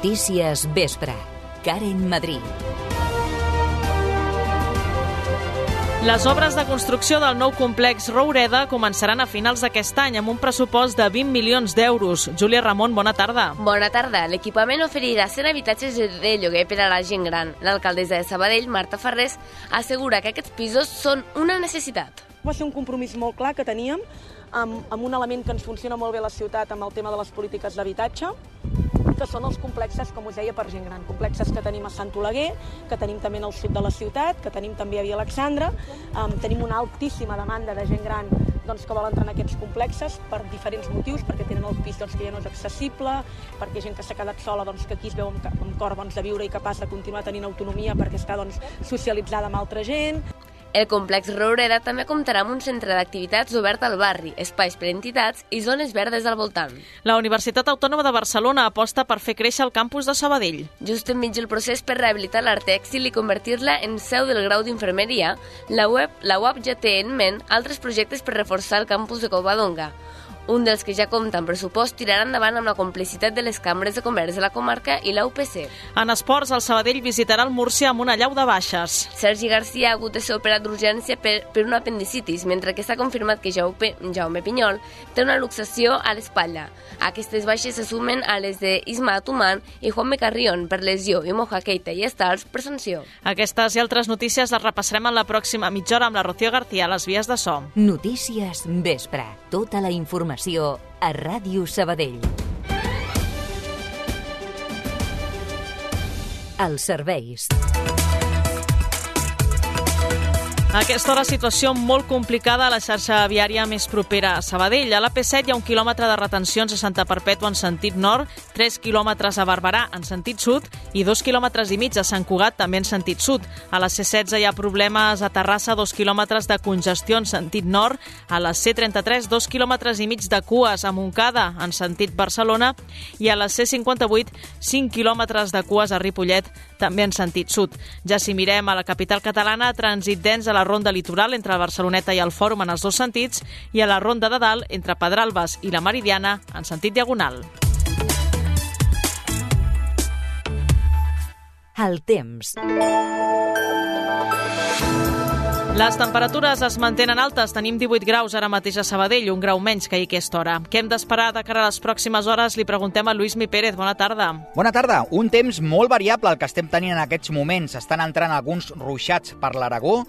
Notícies Vespre. Karen Madrid. Les obres de construcció del nou complex Roureda començaran a finals d'aquest any amb un pressupost de 20 milions d'euros. Júlia Ramon, bona tarda. Bona tarda. L'equipament oferirà 100 habitatges de lloguer per a la gent gran. L'alcaldessa de Sabadell, Marta Ferrés, assegura que aquests pisos són una necessitat. Va ser un compromís molt clar que teníem amb, amb un element que ens funciona molt bé a la ciutat amb el tema de les polítiques d'habitatge, que són els complexes, com us deia, per gent gran. Complexes que tenim a Sant Oleguer, que tenim també al sud de la ciutat, que tenim també a Via Alexandra. Um, tenim una altíssima demanda de gent gran doncs, que vol entrar en aquests complexes per diferents motius, perquè tenen el pis doncs, que ja no és accessible, perquè gent que s'ha quedat sola doncs, que aquí es veu amb, amb cor doncs, de viure i capaç de continuar tenint autonomia perquè està doncs, socialitzada amb altra gent. El complex Roureda també comptarà amb un centre d'activitats obert al barri, espais per entitats i zones verdes al voltant. La Universitat Autònoma de Barcelona aposta per fer créixer el campus de Sabadell. Just enmig del procés per rehabilitar l'art tèxtil i convertir-la en seu del grau d'infermeria, la, web, la UAP ja té en ment altres projectes per reforçar el campus de Covadonga. Un dels que ja compta amb pressupost tirarà endavant amb la complicitat de les cambres de comerç de la comarca i la UPC. En esports, el Sabadell visitarà el Múrcia amb una llau de baixes. Sergi Garcia ha hagut de ser operat d'urgència per, per una apendicitis, mentre que s'ha confirmat que Jaume, Jaume Pinyol té una luxació a l'espatlla. Aquestes baixes se sumen a les de Isma Atuman i Juan Carrion per lesió i Moja Keita i Stars per sanció. Aquestes i altres notícies les repassarem en la pròxima mitja hora amb la Rocío García a les vies de so. Notícies Vespre. Tota la informació a Ràdio Sabadell. Els serveis. Aquesta hora, situació molt complicada a la xarxa viària més propera a Sabadell. A l'AP7 hi ha un quilòmetre de retencions a Santa Perpètua en sentit nord, 3 quilòmetres a Barberà en sentit sud i 2 quilòmetres i mig a Sant Cugat també en sentit sud. A la C16 hi ha problemes a Terrassa, 2 quilòmetres de congestió en sentit nord. A la C33, 2 quilòmetres i mig de cues a Montcada en sentit Barcelona i a la C58, 5 quilòmetres de cues a Ripollet també en sentit sud. Ja si mirem a la capital catalana, trànsit dens a la ronda litoral entre Barceloneta i el Fòrum en els dos sentits i a la ronda de dalt entre Pedralbes i la Meridiana en sentit diagonal. El temps. Les temperatures es mantenen altes. Tenim 18 graus ara mateix a Sabadell, un grau menys que ahir aquesta hora. Què hem d'esperar de cara a les pròximes hores? Li preguntem a Lluís Mi Pérez. Bona tarda. Bona tarda. Un temps molt variable el que estem tenint en aquests moments. Estan entrant alguns ruixats per l'Aragó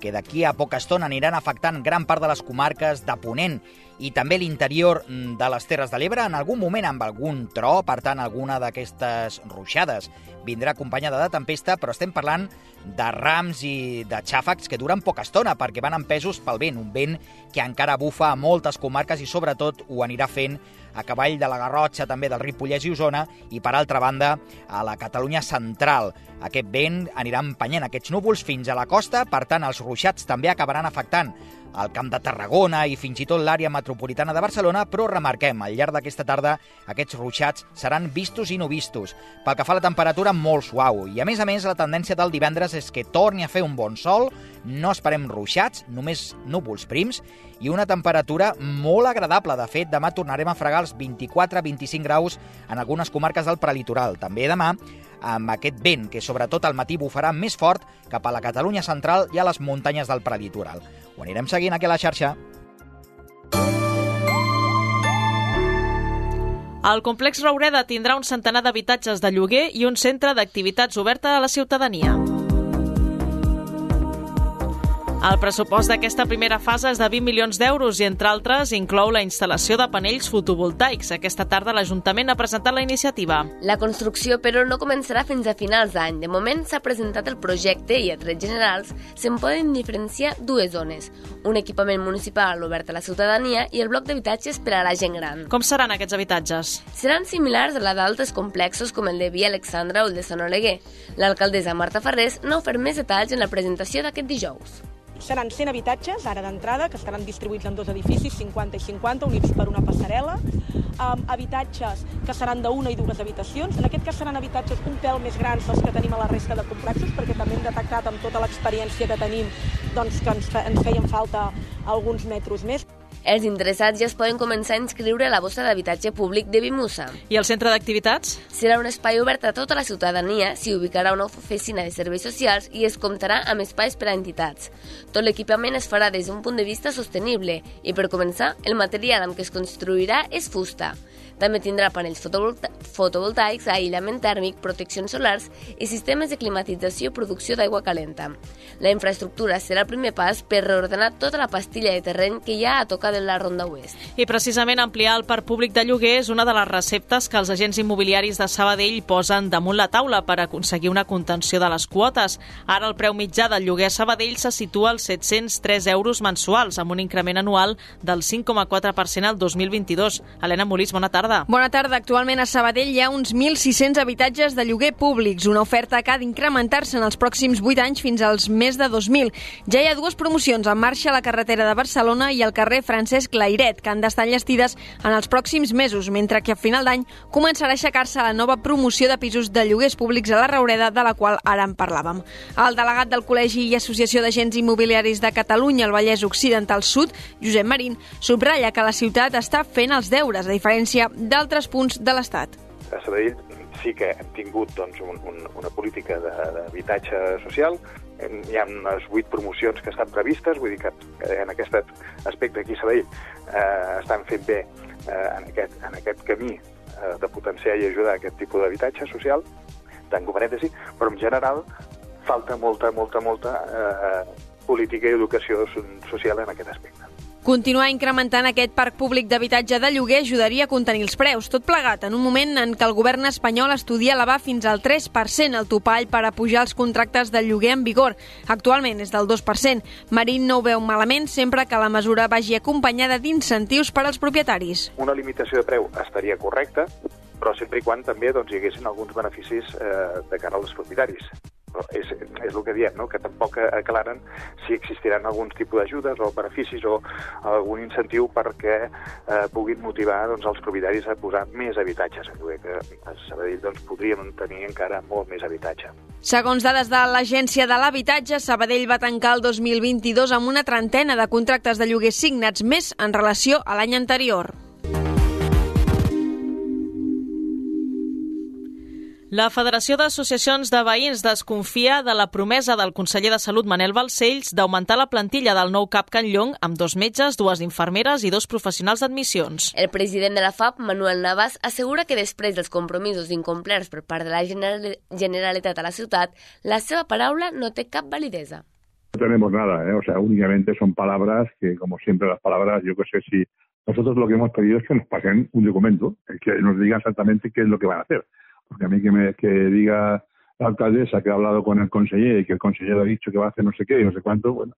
que d'aquí a poca estona aniran afectant gran part de les comarques de Ponent i també l'interior de les Terres de l'Ebre, en algun moment amb algun tro, per tant, alguna d'aquestes ruixades vindrà acompanyada de tempesta, però estem parlant de rams i de xàfecs que duren poca estona perquè van empesos pel vent, un vent que encara bufa a moltes comarques i sobretot ho anirà fent a cavall de la Garrotxa, també del Ripollès i Osona, i per altra banda a la Catalunya central. Aquest vent anirà empenyent aquests núvols fins a la costa, per tant els ruixats també acabaran afectant al Camp de Tarragona i fins i tot l'àrea metropolitana de Barcelona, però remarquem, al llarg d'aquesta tarda aquests ruixats seran vistos i no vistos. Pel que fa a la temperatura, molt suau. I a més a més, la tendència del divendres és que torni a fer un bon sol, no esperem ruixats, només núvols prims, i una temperatura molt agradable. De fet, demà tornarem a fregar els 24-25 graus en algunes comarques del prelitoral. També demà amb aquest vent que sobretot al matí bufarà més fort cap a la Catalunya central i a les muntanyes del prelitoral. Ho anirem seguint aquí a la xarxa. El complex Roureda tindrà un centenar d'habitatges de lloguer i un centre d'activitats oberta a la ciutadania. El pressupost d'aquesta primera fase és de 20 milions d'euros i, entre altres, inclou la instal·lació de panells fotovoltaics. Aquesta tarda l'Ajuntament ha presentat la iniciativa. La construcció, però, no començarà fins a finals d'any. De moment s'ha presentat el projecte i, a trets generals, se'n poden diferenciar dues zones. Un equipament municipal obert a la ciutadania i el bloc d'habitatges per a la gent gran. Com seran aquests habitatges? Seran similars a la d'altres complexos com el de Via Alexandra o el de Sant Oleguer. L'alcaldessa Marta Ferrés n'ha ofert més detalls en la presentació d'aquest dijous. Seran 100 habitatges, ara d'entrada, que estaran distribuïts en dos edificis, 50 i 50, units per una passarel·la. Um, habitatges que seran d'una i dues habitacions. En aquest cas seran habitatges un pèl més grans dels que tenim a la resta de complexos, perquè també hem detectat amb tota l'experiència que tenim doncs, que ens, ens feien falta alguns metres més. Els interessats ja es poden començar a inscriure a la bossa d'habitatge públic de Bimusa. I el centre d'activitats? Serà un espai obert a tota la ciutadania, s'hi ubicarà una oficina de serveis socials i es comptarà amb espais per a entitats. Tot l'equipament es farà des d'un punt de vista sostenible i, per començar, el material amb què es construirà és fusta. També tindrà panells fotovolta fotovoltaics, aïllament tèrmic, proteccions solars i sistemes de climatització i producció d'aigua calenta. La infraestructura serà el primer pas per reordenar tota la pastilla de terreny que hi ha a tocar de la Ronda Oest. I precisament ampliar el parc públic de lloguer és una de les receptes que els agents immobiliaris de Sabadell posen damunt la taula per aconseguir una contenció de les quotes. Ara el preu mitjà del lloguer a Sabadell se situa als 703 euros mensuals, amb un increment anual del 5,4% al 2022. Helena Molís, bona tarda. Bona tarda. Actualment a Sabadell hi ha uns 1.600 habitatges de lloguer públics, una oferta que ha d'incrementar-se en els pròxims 8 anys fins als més de 2.000. Ja hi ha dues promocions en marxa a la carretera de Barcelona i al carrer Francesc Lairet, que han d'estar enllestides en els pròxims mesos, mentre que a final d'any començarà a aixecar-se la nova promoció de pisos de lloguers públics a la Raureda, de la qual ara en parlàvem. El delegat del Col·legi i Associació d'Agents Immobiliaris de Catalunya al Vallès Occidental Sud, Josep Marín, subratlla que la ciutat està fent els deures, a diferència d'altres punts de l'Estat. A Sabadell sí que hem tingut doncs, un, un, una política d'habitatge social, hi ha unes vuit promocions que estan previstes, vull dir que, en aquest aspecte aquí a Sabadell eh, estan fent bé eh, en, aquest, en aquest camí eh, de potenciar i ajudar aquest tipus d'habitatge social, tanco parèntesi, però en general falta molta, molta, molta eh, política i educació social en aquest aspecte. Continuar incrementant aquest parc públic d'habitatge de lloguer ajudaria a contenir els preus, tot plegat en un moment en què el govern espanyol estudia elevar fins al 3% el topall per a pujar els contractes de lloguer en vigor. Actualment és del 2%. Marín no ho veu malament sempre que la mesura vagi acompanyada d'incentius per als propietaris. Una limitació de preu estaria correcta, però sempre i quan també doncs, hi haguessin alguns beneficis eh, de cara als propietaris és, és el que diem, no? que tampoc aclaren si existiran alguns tipus d'ajudes o beneficis o algun incentiu perquè eh, puguin motivar doncs, els propietaris a posar més habitatges en lloguer, que a Sabadell doncs, podríem tenir encara molt més habitatge. Segons dades de l'Agència de l'Habitatge, Sabadell va tancar el 2022 amb una trentena de contractes de lloguer signats més en relació a l'any anterior. La Federació d'Associacions de Veïns desconfia de la promesa del conseller de Salut Manel Balcells d'augmentar la plantilla del nou CAP Can Llong amb dos metges, dues infermeres i dos professionals d'admissions. El president de la FAP, Manuel Navas, assegura que després dels compromisos incomplerts per part de la Generalitat a la ciutat, la seva paraula no té cap validesa. No tenemos nada, ¿eh? o sea, únicamente son palabras que, como siempre, las palabras, yo que sé si nosotros lo que hemos pedido es que nos pasen un documento, que nos digan exactamente qué es lo que van a hacer. Porque a mí que, me, que diga la alcaldesa que ha hablado con el consejero y que el consejero ha dicho que va a hacer no sé qué y no sé cuánto, bueno,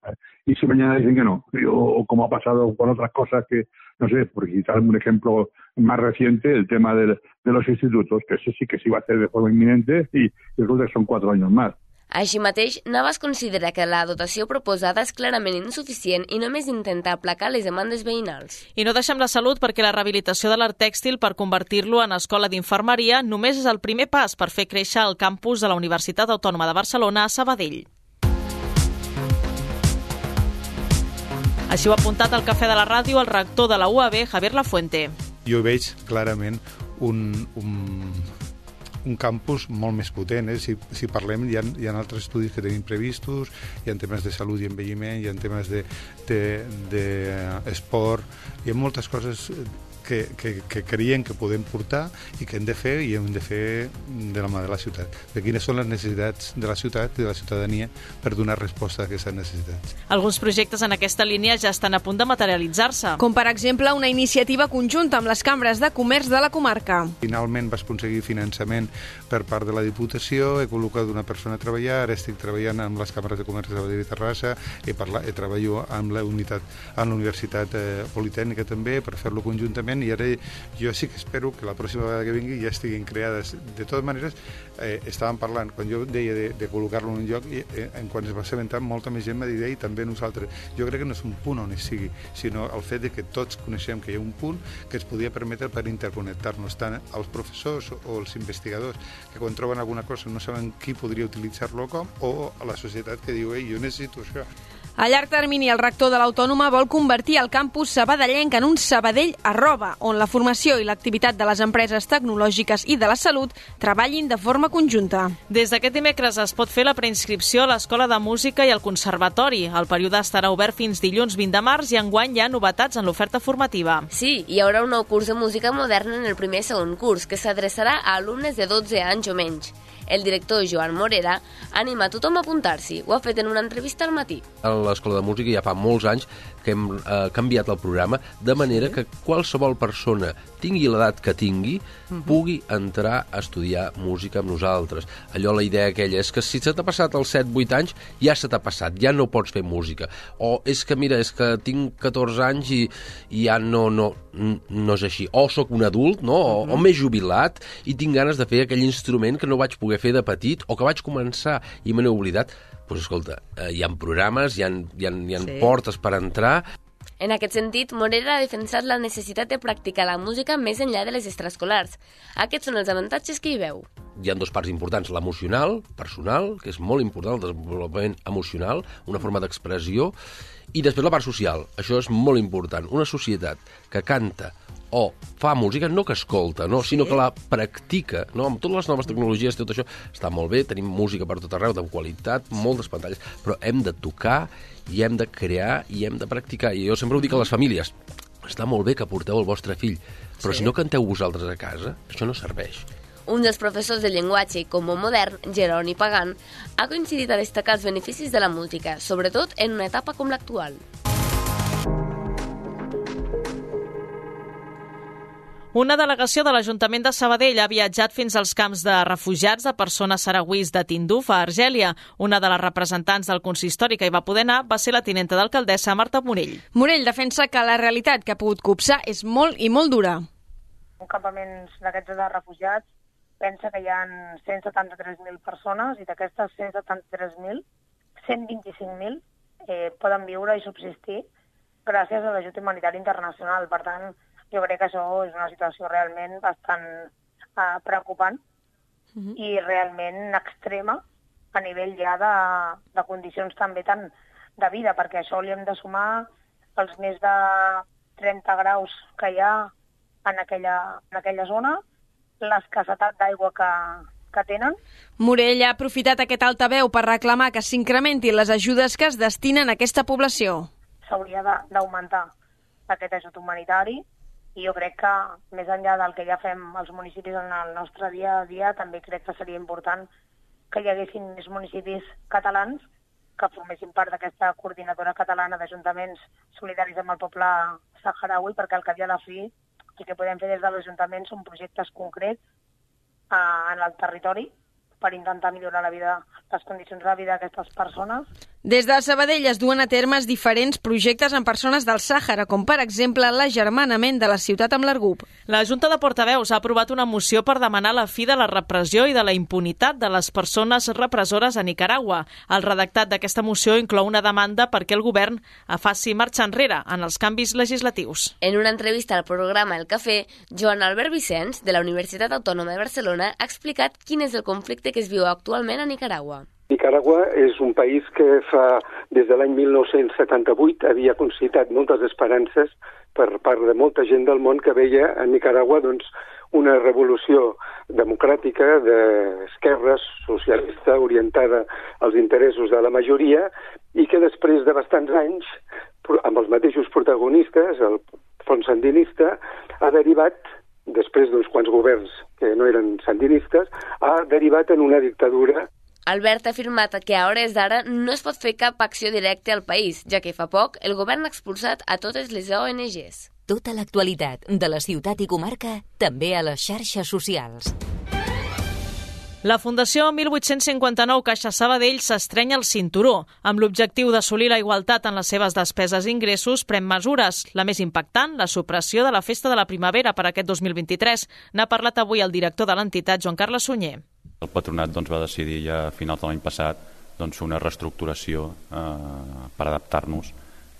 y si mañana dicen que no, o, como ha pasado con otras cosas que, no sé, por citar un ejemplo más reciente, el tema de, de los institutos, que ese sí que se iba a hacer de forma inminente y, y resulta que son cuatro años más. Així mateix, Navas considera que la dotació proposada és clarament insuficient i només intenta aplacar les demandes veïnals. I no deixem la salut perquè la rehabilitació de l'art tèxtil per convertir-lo en escola d'infermeria només és el primer pas per fer créixer el campus de la Universitat Autònoma de Barcelona a Sabadell. Així ho ha apuntat al Cafè de la Ràdio el rector de la UAB, Javier Lafuente. Jo veig clarament un, un, un campus molt més potent. Eh? Si, si parlem, hi ha, hi ha altres estudis que tenim previstos, hi ha temes de salut i envelliment, hi ha temes d'esport, de, de, de esport, hi ha moltes coses que, que, que creiem que podem portar i que hem de fer i hem de fer de la mà de la ciutat. De quines són les necessitats de la ciutat i de la ciutadania per donar resposta a aquestes necessitats. Alguns projectes en aquesta línia ja estan a punt de materialitzar-se. Com per exemple una iniciativa conjunta amb les cambres de comerç de la comarca. Finalment vas aconseguir finançament per part de la Diputació, he col·locat una persona a treballar, ara estic treballant amb les càmeres de comerç de Sabadell i Terrassa, he, parlat, he treballo amb la unitat, amb la Universitat eh, Politècnica també per fer-lo conjuntament moment i ara jo sí que espero que la pròxima vegada que vingui ja estiguin creades. De totes maneres, eh, estàvem parlant, quan jo deia de, de col·locar-lo en un lloc, i, eh, en quan es va assabentar, molta més gent m'ha dit, i també nosaltres. Jo crec que no és un punt on hi sigui, sinó el fet de que tots coneixem que hi ha un punt que ens podia permetre per interconnectar-nos tant els professors o els investigadors que quan troben alguna cosa no saben qui podria utilitzar-lo com, o a la societat que diu, ei, jo necessito això. A llarg termini, el rector de l'Autònoma vol convertir el campus sabadellenc en un Sabadell arroba, on la formació i l'activitat de les empreses tecnològiques i de la salut treballin de forma conjunta. Des d'aquest dimecres es pot fer la preinscripció a l'Escola de Música i al Conservatori. El període estarà obert fins dilluns 20 de març i enguany hi ha novetats en l'oferta formativa. Sí, hi haurà un nou curs de música moderna en el primer i segon curs, que s'adreçarà a alumnes de 12 anys o menys. El director Joan Morera anima a tothom a apuntar-s'hi. Ho ha fet en una entrevista al matí. A l'Escola de Música ja fa molts anys que hem eh, canviat el programa de manera que qualsevol persona, tingui l'edat que tingui, pugui entrar a estudiar música amb nosaltres. Allò, la idea aquella, és que si se t'ha passat els 7-8 anys, ja se t'ha passat, ja no pots fer música. O és que, mira, és que tinc 14 anys i, i ja no, no, no és així. O sóc un adult, no? O, o m'he jubilat i tinc ganes de fer aquell instrument que no vaig poder fer de petit o que vaig començar i me n'he oblidat. Doncs pues, escolta, eh, hi ha programes, hi ha, hi ha, hi ha sí. portes per entrar, en aquest sentit, Morera ha defensat la necessitat de practicar la música més enllà de les extraescolars. Aquests són els avantatges que hi veu. Hi ha dos parts importants, l'emocional, personal, que és molt important, el desenvolupament emocional, una forma d'expressió, i després la part social. Això és molt important. Una societat que canta o fa música, no que escolta, no, sí. sinó que la practica, no? amb totes les noves tecnologies, tot això està molt bé, tenim música per tot arreu, de qualitat, moltes pantalles, però hem de tocar i hem de crear i hem de practicar. I jo sempre ho dic a les famílies, està molt bé que porteu el vostre fill, però sí. si no canteu vosaltres a casa, això no serveix. Un dels professors de llenguatge i comú modern, Jeroni Pagan, ha coincidit a destacar els beneficis de la música, sobretot en una etapa com l'actual. Una delegació de l'Ajuntament de Sabadell ha viatjat fins als camps de refugiats de persones saragüís de Tinduf, a Argèlia. Una de les representants del consistori que hi va poder anar va ser la tinenta d'alcaldessa Marta Morell. Morell defensa que la realitat que ha pogut copsar és molt i molt dura. Un campament d'aquests de refugiats pensa que hi ha 173.000 persones i d'aquestes 173.000, 125.000 eh, poden viure i subsistir gràcies a l'ajut humanitari internacional. Per tant, jo crec que això és una situació realment bastant uh, preocupant uh -huh. i realment extrema a nivell ja de, de condicions també tan de vida, perquè això li hem de sumar els més de 30 graus que hi ha en aquella, en aquella zona, l'escassetat d'aigua que, que tenen. Morell ha aprofitat aquest altaveu per reclamar que s'incrementin les ajudes que es destinen a aquesta població. S'hauria d'augmentar aquest ajut humanitari, i jo crec que més enllà del que ja fem els municipis en el nostre dia a dia, també crec que seria important que hi haguessin més municipis catalans que formessin part d'aquesta coordinadora catalana d'ajuntaments solidaris amb el poble saharaui, perquè al cap i a la fi el que podem fer des de l'Ajuntament són projectes concrets eh, en el territori per intentar millorar la vida, les condicions de vida d'aquestes persones. Des de Sabadell es duen a termes diferents projectes en persones del Sàhara, com per exemple l'agermanament de la ciutat amb l'Argup. La Junta de Portaveus ha aprovat una moció per demanar la fi de la repressió i de la impunitat de les persones repressores a Nicaragua. El redactat d'aquesta moció inclou una demanda perquè el govern faci marxa enrere en els canvis legislatius. En una entrevista al programa El Cafè, Joan Albert Vicenç, de la Universitat Autònoma de Barcelona, ha explicat quin és el conflicte que es viu actualment a Nicaragua. Nicaragua és un país que fa, des de l'any 1978 havia concitat moltes esperances per part de molta gent del món que veia a Nicaragua doncs, una revolució democràtica d'esquerres, socialista, orientada als interessos de la majoria i que després de bastants anys, amb els mateixos protagonistes, el front sandinista, ha derivat després d'uns quants governs que no eren sandinistes, ha derivat en una dictadura Albert ha afirmat que a hores d'ara no es pot fer cap acció directa al país, ja que fa poc el govern ha expulsat a totes les ONGs. Tota l'actualitat de la ciutat i comarca també a les xarxes socials. La Fundació 1859 Caixa Sabadell s'estrenya el cinturó. Amb l'objectiu d'assolir la igualtat en les seves despeses i ingressos, pren mesures. La més impactant, la supressió de la Festa de la Primavera per aquest 2023. N'ha parlat avui el director de l'entitat, Joan Carles Sunyer. El patronat doncs, va decidir ja a finals de l'any passat doncs, una reestructuració eh, per adaptar-nos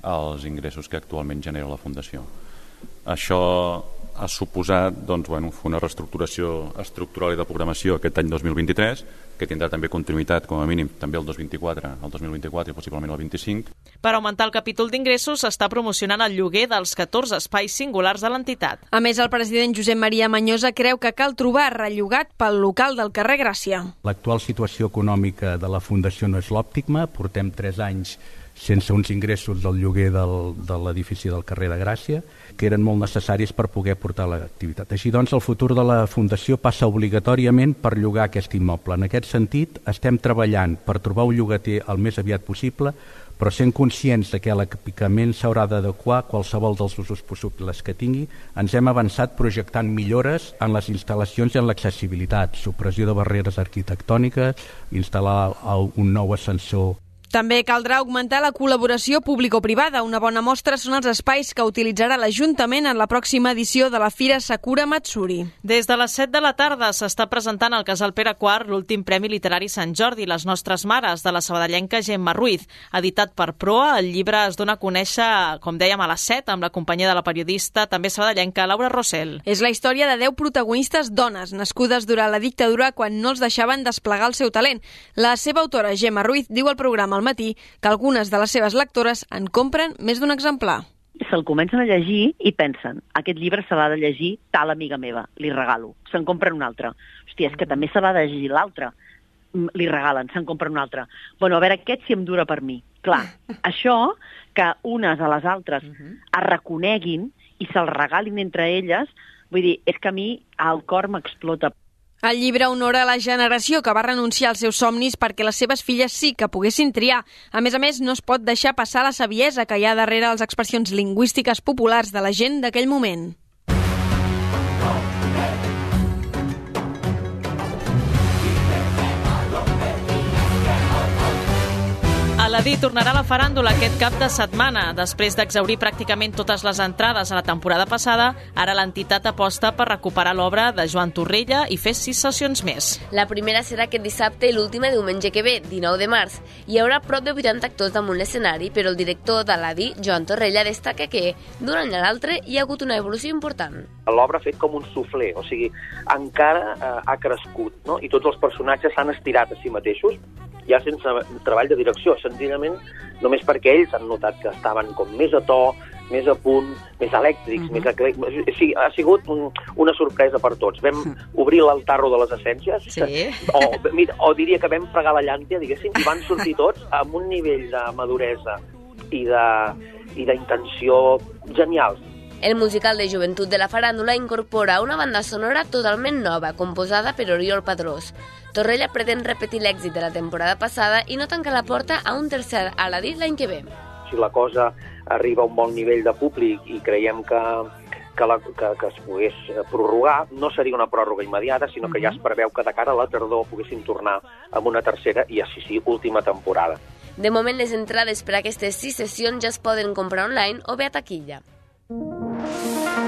als ingressos que actualment genera la Fundació. Això ha suposat doncs, bueno, una reestructuració estructural i de programació aquest any 2023 que tindrà també continuïtat com a mínim també el 2024, el 2024 i possiblement el 25. Per augmentar el capítol d'ingressos s'està promocionant el lloguer dels 14 espais singulars de l'entitat. A més, el president Josep Maria Manyosa creu que cal trobar rellogat pel local del carrer Gràcia. L'actual situació econòmica de la Fundació no és l'òptima. Portem tres anys sense uns ingressos del lloguer del, de l'edifici del carrer de Gràcia, que eren molt necessaris per poder portar l'activitat. Així doncs, el futur de la Fundació passa obligatòriament per llogar aquest immoble. En aquest sentit, estem treballant per trobar un llogater el més aviat possible, però sent conscients de que l'equipament s'haurà d'adequar qualsevol dels usos possibles que tingui, ens hem avançat projectant millores en les instal·lacions i en l'accessibilitat, supressió de barreres arquitectòniques, instal·lar un nou ascensor també caldrà augmentar la col·laboració público-privada. Una bona mostra són els espais que utilitzarà l'Ajuntament en la pròxima edició de la Fira Sakura Matsuri. Des de les 7 de la tarda s'està presentant al Casal Pere IV l'últim Premi Literari Sant Jordi, Les nostres mares, de la sabadellenca Gemma Ruiz. Editat per Proa, el llibre es dona a conèixer, com dèiem, a les 7, amb la companyia de la periodista, també sabadellenca, Laura Rossell. És la història de 10 protagonistes dones, nascudes durant la dictadura quan no els deixaven desplegar el seu talent. La seva autora, Gemma Ruiz, diu al programa al matí que algunes de les seves lectores en compren més d'un exemplar. Se'l comencen a llegir i pensen, aquest llibre se l'ha de llegir tal amiga meva, li regalo. Se'n compren un altre. Hòstia, és que també se l'ha de llegir l'altre. Mm, li regalen, se'n compren un altre. Bueno, a veure, aquest si em dura per mi. Clar, això, que unes a les altres uh -huh. es reconeguin i se'l regalin entre elles, vull dir, és que a mi el cor m'explota. El llibre honora la generació que va renunciar als seus somnis perquè les seves filles sí que poguessin triar. A més a més, no es pot deixar passar la saviesa que hi ha darrere les expressions lingüístiques populars de la gent d'aquell moment. Aladí tornarà a la faràndula aquest cap de setmana. Després d'exaurir pràcticament totes les entrades a la temporada passada, ara l'entitat aposta per recuperar l'obra de Joan Torrella i fer sis sessions més. La primera serà aquest dissabte i l'última diumenge que ve, 19 de març. Hi haurà prop de 80 actors damunt l'escenari, però el director d'Aladí, Joan Torrella, destaca que d'un any a l'altre hi ha hagut una evolució important. L'obra ha fet com un sufler, o sigui, encara eh, ha crescut, no? i tots els personatges s'han estirat a si mateixos, ja sense treball de direcció, senzillament només perquè ells han notat que estaven com més a to, més a punt, més elèctrics, mm -hmm. més eclèctics. Sí, ha sigut un, una sorpresa per tots. Vam obrir l'altarro de les essències, sí. o, mira, o diria que vam fregar la llàntia, diguéssim, i van sortir tots amb un nivell de maduresa i d'intenció genials. El musical de joventut de la faràndula incorpora una banda sonora totalment nova, composada per Oriol Padrós. Torrella pretén repetir l'èxit de la temporada passada i no tanca la porta a un tercer Aladí l'any que ve. Si la cosa arriba a un bon nivell de públic i creiem que, que, la, que, que es pogués prorrogar, no seria una pròrroga immediata, sinó que ja es preveu que de cara a la tardor poguessin tornar amb una tercera i, així sí, última temporada. De moment, les entrades per a aquestes sis sessions ja es poden comprar online o bé a taquilla. Música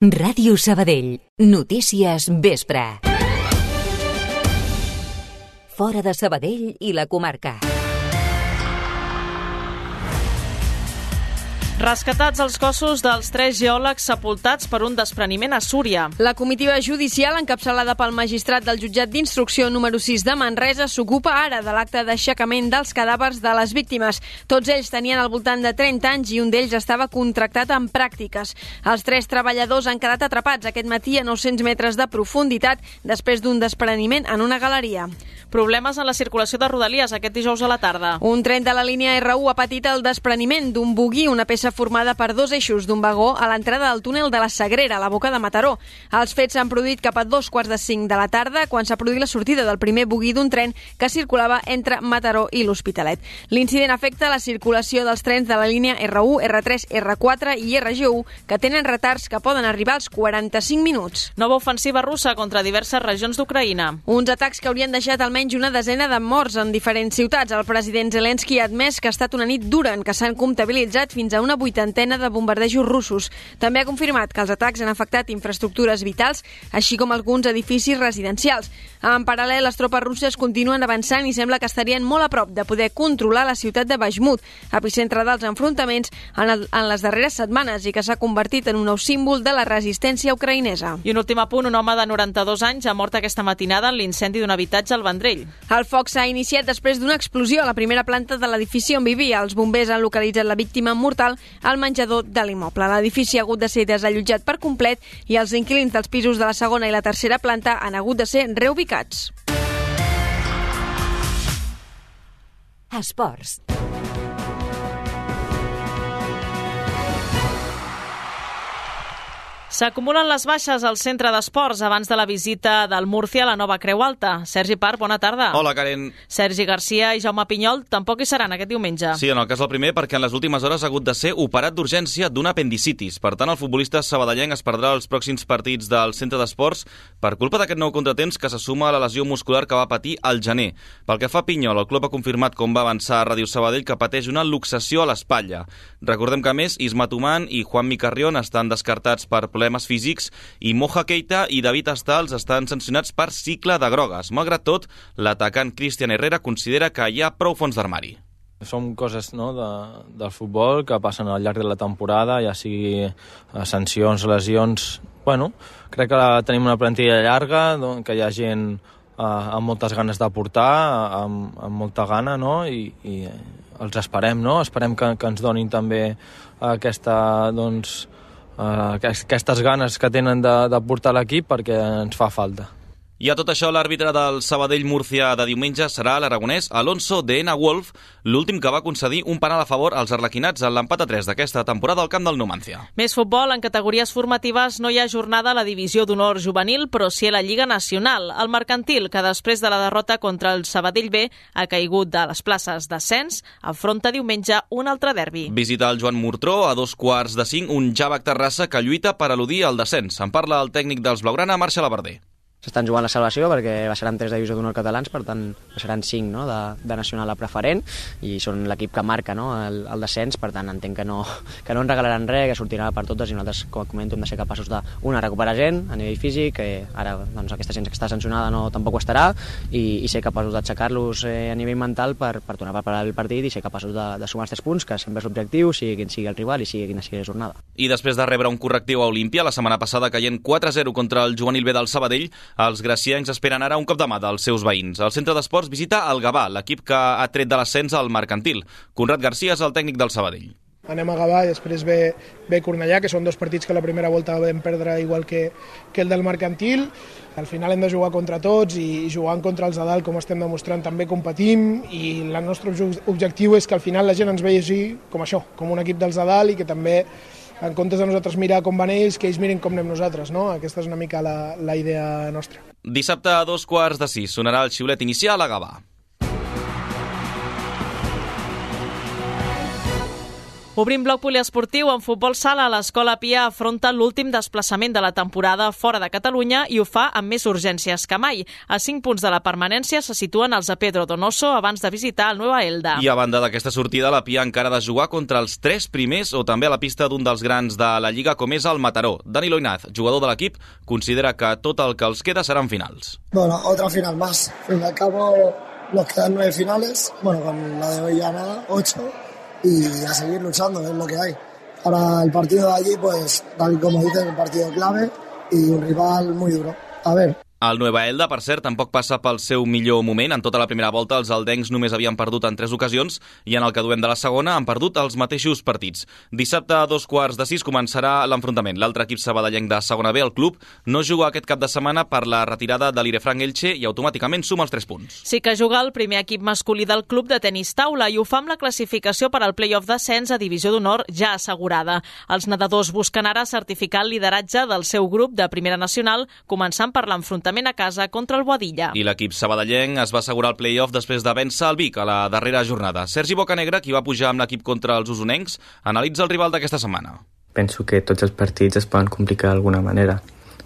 Ràdio Sabadell. Notícies vespre. Fora de Sabadell i la comarca. Rescatats els cossos dels tres geòlegs sepultats per un despreniment a Súria. La comitiva judicial, encapçalada pel magistrat del jutjat d'instrucció número 6 de Manresa, s'ocupa ara de l'acte d'aixecament dels cadàvers de les víctimes. Tots ells tenien al voltant de 30 anys i un d'ells estava contractat en pràctiques. Els tres treballadors han quedat atrapats aquest matí a 900 metres de profunditat després d'un despreniment en una galeria. Problemes en la circulació de Rodalies aquest dijous a la tarda. Un tren de la línia R1 ha patit el despreniment d'un bugui, una peça cursa formada per dos eixos d'un vagó a l'entrada del túnel de la Sagrera, a la boca de Mataró. Els fets s'han produït cap a dos quarts de cinc de la tarda, quan s'ha produït la sortida del primer bugui d'un tren que circulava entre Mataró i l'Hospitalet. L'incident afecta la circulació dels trens de la línia R1, R3, R4 i RG1, que tenen retards que poden arribar als 45 minuts. Nova ofensiva russa contra diverses regions d'Ucraïna. Uns atacs que haurien deixat almenys una desena de morts en diferents ciutats. El president Zelensky ha admès que ha estat una nit dura en què s'han comptabilitzat fins a una vuitantena de bombardejos russos. També ha confirmat que els atacs han afectat infraestructures vitals, així com alguns edificis residencials. En paral·lel, les tropes russes continuen avançant i sembla que estarien molt a prop de poder controlar la ciutat de Bajmut, epicentre dels enfrontaments en, el, en les darreres setmanes i que s'ha convertit en un nou símbol de la resistència ucraïnesa. I un últim apunt, un home de 92 anys ha mort aquesta matinada en l'incendi d'un habitatge al Vendrell. El foc s'ha iniciat després d'una explosió a la primera planta de l'edifici on vivia. Els bombers han localitzat la víctima mortal al menjador de l'immoble. L'edifici ha hagut de ser desallotjat per complet i els inquilins dels pisos de la segona i la tercera planta han hagut de ser reubicats. Esports. S'acumulen les baixes al centre d'esports abans de la visita del Murcia a la nova Creu Alta. Sergi Park, bona tarda. Hola, Karen. Sergi Garcia i Jaume Pinyol tampoc hi seran aquest diumenge. Sí, en el cas del primer, perquè en les últimes hores ha hagut de ser operat d'urgència d'un apendicitis. Per tant, el futbolista sabadellenc es perdrà els pròxims partits del centre d'esports per culpa d'aquest nou contratemps que se suma a la lesió muscular que va patir al gener. Pel que fa a Pinyol, el club ha confirmat, com va avançar a Ràdio Sabadell, que pateix una luxació a l'espatlla. Recordem que, a més, Isma Tuman i Juan Micarrión estan descartats per problemes físics i Moja Keita i David Astals estan sancionats per cicle de grogues. Malgrat tot, l'atacant Cristian Herrera considera que hi ha prou fons d'armari. Són coses no, de, del futbol que passen al llarg de la temporada, ja sigui eh, sancions, lesions... Bueno, crec que tenim una plantilla llarga, que hi ha gent eh, amb moltes ganes de portar, amb, amb molta gana, no? I, i els esperem, no? Esperem que, que ens donin també aquesta, doncs, eh, aquestes ganes que tenen de, de portar l'equip perquè ens fa falta. I a tot això, l'àrbitre del Sabadell-Múrcia de diumenge serà l'aragonès Alonso de Ena Wolf, l'últim que va concedir un penal a favor als arlequinats en l'empat a 3 d'aquesta temporada al camp del Numancia. Més futbol, en categories formatives no hi ha jornada a la divisió d'honor juvenil, però sí a la Lliga Nacional. El mercantil, que després de la derrota contra el Sabadell B ha caigut de les places d'ascens, afronta diumenge un altre derbi. Visita el Joan Murtró a dos quarts de cinc, un Javac Terrassa que lluita per eludir el descens. En parla el tècnic dels Blaugrana, Marxa Laverder s'estan jugant la salvació perquè baixaran tres de divisió d'honor catalans, per tant baixaran cinc no, de, de nacional a preferent i són l'equip que marca no, el, el descens, per tant entenc que no, que no ens regalaran res, que sortirà per totes i nosaltres, com comento, hem de ser capaços de, una, recuperar gent a nivell físic, que ara doncs, aquesta gent que està sancionada no tampoc ho estarà, i, i ser capaços d'aixecar-los eh, a nivell mental per, per tornar a preparar el partit i ser capaços de, de sumar els tres punts, que sempre és l'objectiu, sigui quin sigui el rival i sigui quina sigui la jornada. I després de rebre un correctiu a Olímpia, la setmana passada caient 4-0 contra el juvenil B del Sabadell, els graciencs esperen ara un cop de mà dels seus veïns. El centre d'esports visita el Gavà, l'equip que ha tret de l'ascens al mercantil. Conrad Garcia és el tècnic del Sabadell. Anem a Gavà i després ve, ve Cornellà, que són dos partits que la primera volta vam perdre igual que, que el del mercantil. Al final hem de jugar contra tots i, jugant contra els de dalt, com estem demostrant, també competim i el nostre objectiu és que al final la gent ens vegi com això, com un equip dels de dalt i que també en comptes de nosaltres mirar com van ells, que ells mirin com anem nosaltres, no? Aquesta és una mica la, la idea nostra. Dissabte a dos quarts de sis sonarà el xiulet inicial a Gavà. Obrim bloc poliesportiu en futbol sala. L'Escola Pia afronta l'últim desplaçament de la temporada fora de Catalunya i ho fa amb més urgències que mai. A 5 punts de la permanència se situen els a Pedro Donoso abans de visitar el Nueva Elda. I a banda d'aquesta sortida, la Pia encara ha de jugar contra els tres primers o també a la pista d'un dels grans de la Lliga com és el Mataró. Dani Loinaz, jugador de l'equip, considera que tot el que els queda seran finals. Bueno, otra final más. Fin al cabo nos quedan nueve finales, bueno, con la de hoy ya nada, ocho, y a seguir luchando, es lo que hay. Ahora el partido de allí, pues tal como dices, un partido clave y un rival muy duro. A ver. El Nueva Elda, per cert, tampoc passa pel seu millor moment. En tota la primera volta els aldencs només havien perdut en tres ocasions i en el que duem de la segona han perdut els mateixos partits. Dissabte a dos quarts de sis començarà l'enfrontament. L'altre equip sabadellenc de segona B, el club, no juga aquest cap de setmana per la retirada de l'Irefranc Elche i automàticament suma els tres punts. Sí que juga el primer equip masculí del club de tenis taula i ho fa amb la classificació per al play-off d'ascens a Divisió d'Honor ja assegurada. Els nedadors busquen ara certificar el lideratge del seu grup de Primera Nacional, començant per l'enfrontament enfrontament a casa contra el Boadilla. I l'equip sabadellenc es va assegurar el play-off després de vèncer el Vic a la darrera jornada. Sergi Bocanegra, qui va pujar amb l'equip contra els usonencs, analitza el rival d'aquesta setmana. Penso que tots els partits es poden complicar d'alguna manera.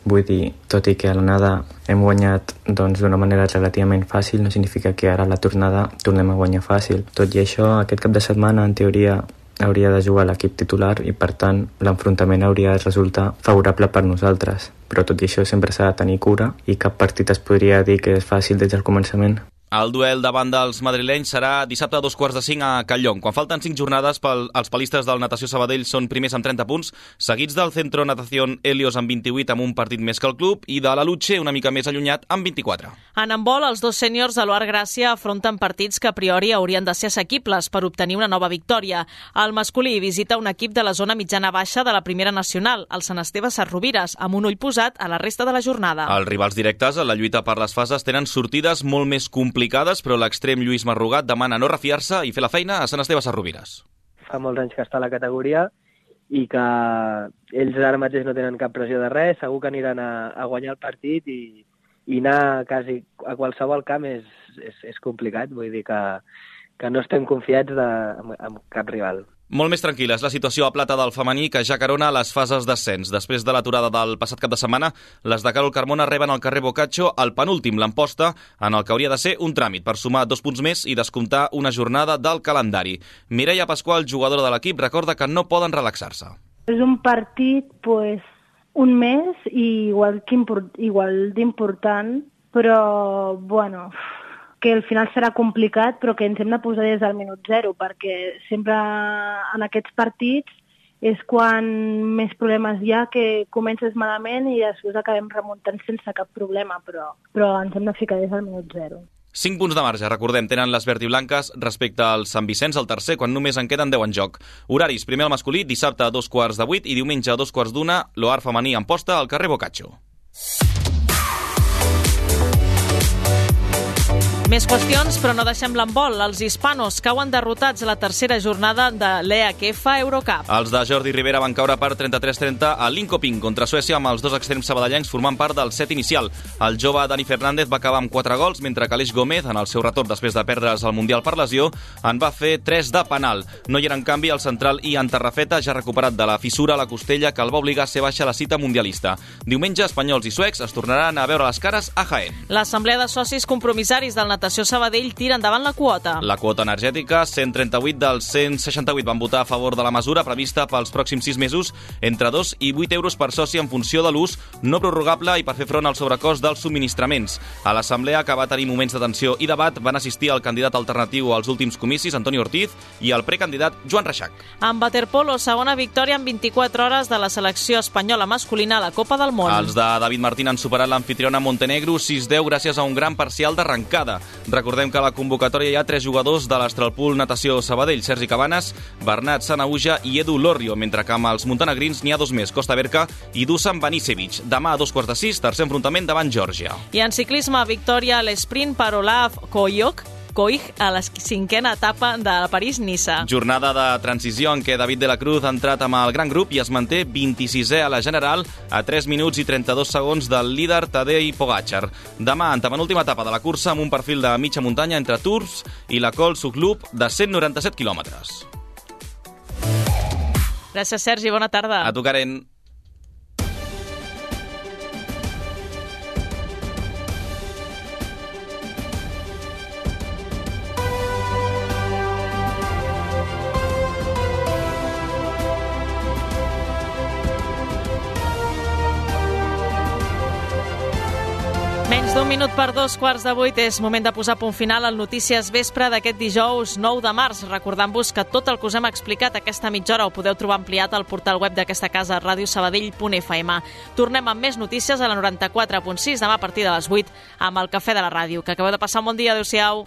Vull dir, tot i que a l'anada hem guanyat doncs, d'una doncs, manera relativament fàcil, no significa que ara a la tornada tornem a guanyar fàcil. Tot i això, aquest cap de setmana, en teoria, hauria de jugar l'equip titular i, per tant, l'enfrontament hauria de resultar favorable per nosaltres. Però tot i això sempre s'ha de tenir cura i cap partit es podria dir que és fàcil des del començament. El duel davant dels madrilenys serà dissabte a dos quarts de cinc a Callón. Quan falten cinc jornades, pel, els palistes del Natació Sabadell són primers amb 30 punts, seguits del Centro Natación Helios amb 28 amb un partit més que el club i de la Luche una mica més allunyat amb 24. En handbol, els dos sèniors de l'Oar Gràcia afronten partits que a priori haurien de ser assequibles per obtenir una nova victòria. El masculí visita un equip de la zona mitjana-baixa de la Primera Nacional, el Sant Esteve Sarrovires, amb un ull posat a la resta de la jornada. Els rivals directes a la lluita per les fases tenen sortides molt més complicades complicades, però l'extrem Lluís Marrugat demana no refiar-se i fer la feina a Sant Esteve Sarrovires. Fa molts anys que està a la categoria i que ells ara mateix no tenen cap pressió de res, segur que aniran a, a guanyar el partit i, i anar quasi a qualsevol camp és, és, és complicat, vull dir que, que no estem confiats de, amb, amb cap rival. Molt més tranquil·la és la situació a plata del femení que ja carona les fases d'ascens. Després de l'aturada del passat cap de setmana, les de Carol Carmona reben al carrer Boccaccio el penúltim, l'emposta, en el que hauria de ser un tràmit per sumar dos punts més i descomptar una jornada del calendari. Mireia Pasqual, jugadora de l'equip, recorda que no poden relaxar-se. És un partit, pues, un mes i igual d'important, però, bueno, que al final serà complicat, però que ens hem de posar des del minut zero, perquè sempre en aquests partits és quan més problemes hi ha, que comences malament i després acabem remuntant sense cap problema, però, però ens hem de ficar des del minut zero. 5 punts de marge, recordem, tenen les verd i blanques respecte al Sant Vicenç, el tercer, quan només en queden 10 en joc. Horaris, primer el masculí, dissabte a dos quarts de 8 i diumenge a dos quarts d'una, l'OAR femení en posta al carrer Boccaccio. Més qüestions, però no deixem l'embol. Els hispanos cauen derrotats a la tercera jornada de l'EAKF Eurocup. Els de Jordi Rivera van caure per 33-30 a Linkoping contra Suècia amb els dos extrems sabadellencs formant part del set inicial. El jove Dani Fernández va acabar amb 4 gols, mentre que Aleix Gómez, en el seu retorn després de perdre's al Mundial per lesió, en va fer 3 de penal. No hi era, en canvi, el central Ian Tarrafeta, ja recuperat de la fissura a la costella que el va obligar a ser baixa a la cita mundialista. Diumenge, espanyols i suecs es tornaran a veure les cares a Jaén. L'Assemblea de Socis Compromissaris del Natació Sabadell tira endavant la quota. La quota energètica, 138 dels 168 van votar a favor de la mesura prevista pels pròxims 6 mesos entre 2 i 8 euros per soci en funció de l'ús no prorrogable i per fer front al sobrecost dels subministraments. A l'assemblea, que va tenir moments de tensió i debat, van assistir el candidat alternatiu als últims comicis, Antoni Ortiz, i el precandidat Joan Reixac. En waterpolo, segona victòria en 24 hores de la selecció espanyola masculina a la Copa del Món. Els de David Martín han superat l'anfitriona Montenegro 6-10 gràcies a un gran parcial d'arrencada. Recordem que a la convocatòria hi ha tres jugadors de l'Astralpool Natació Sabadell, Sergi Cabanes, Bernat Sanauja i Edu Lorrio, mentre que amb els montenegrins n'hi ha dos més, Costa Berca i Dusan Banicevic. Demà a dos quarts de sis, tercer enfrontament davant Geòrgia. I en ciclisme, victòria a l'esprint per Olaf Koyok, Coig a la cinquena etapa de París-Niça. Jornada de transició en què David de la Cruz ha entrat amb el gran grup i es manté 26è a la general a 3 minuts i 32 segons del líder Tadej Pogacar. Demà, en penúltima etapa de la cursa amb un perfil de mitja muntanya entre Tours i la Col Suclup de 197 quilòmetres. Gràcies, Sergi. Bona tarda. A tu, Karen. Un minut per dos quarts de vuit és moment de posar punt final al Notícies Vespre d'aquest dijous 9 de març. Recordant-vos que tot el que us hem explicat aquesta mitja hora ho podeu trobar ampliat al portal web d'aquesta casa radiosabadell.fm. Tornem amb més notícies a la 94.6 demà a partir de les 8 amb el Cafè de la Ràdio. Que acabeu de passar un bon dia. Adéu-siau.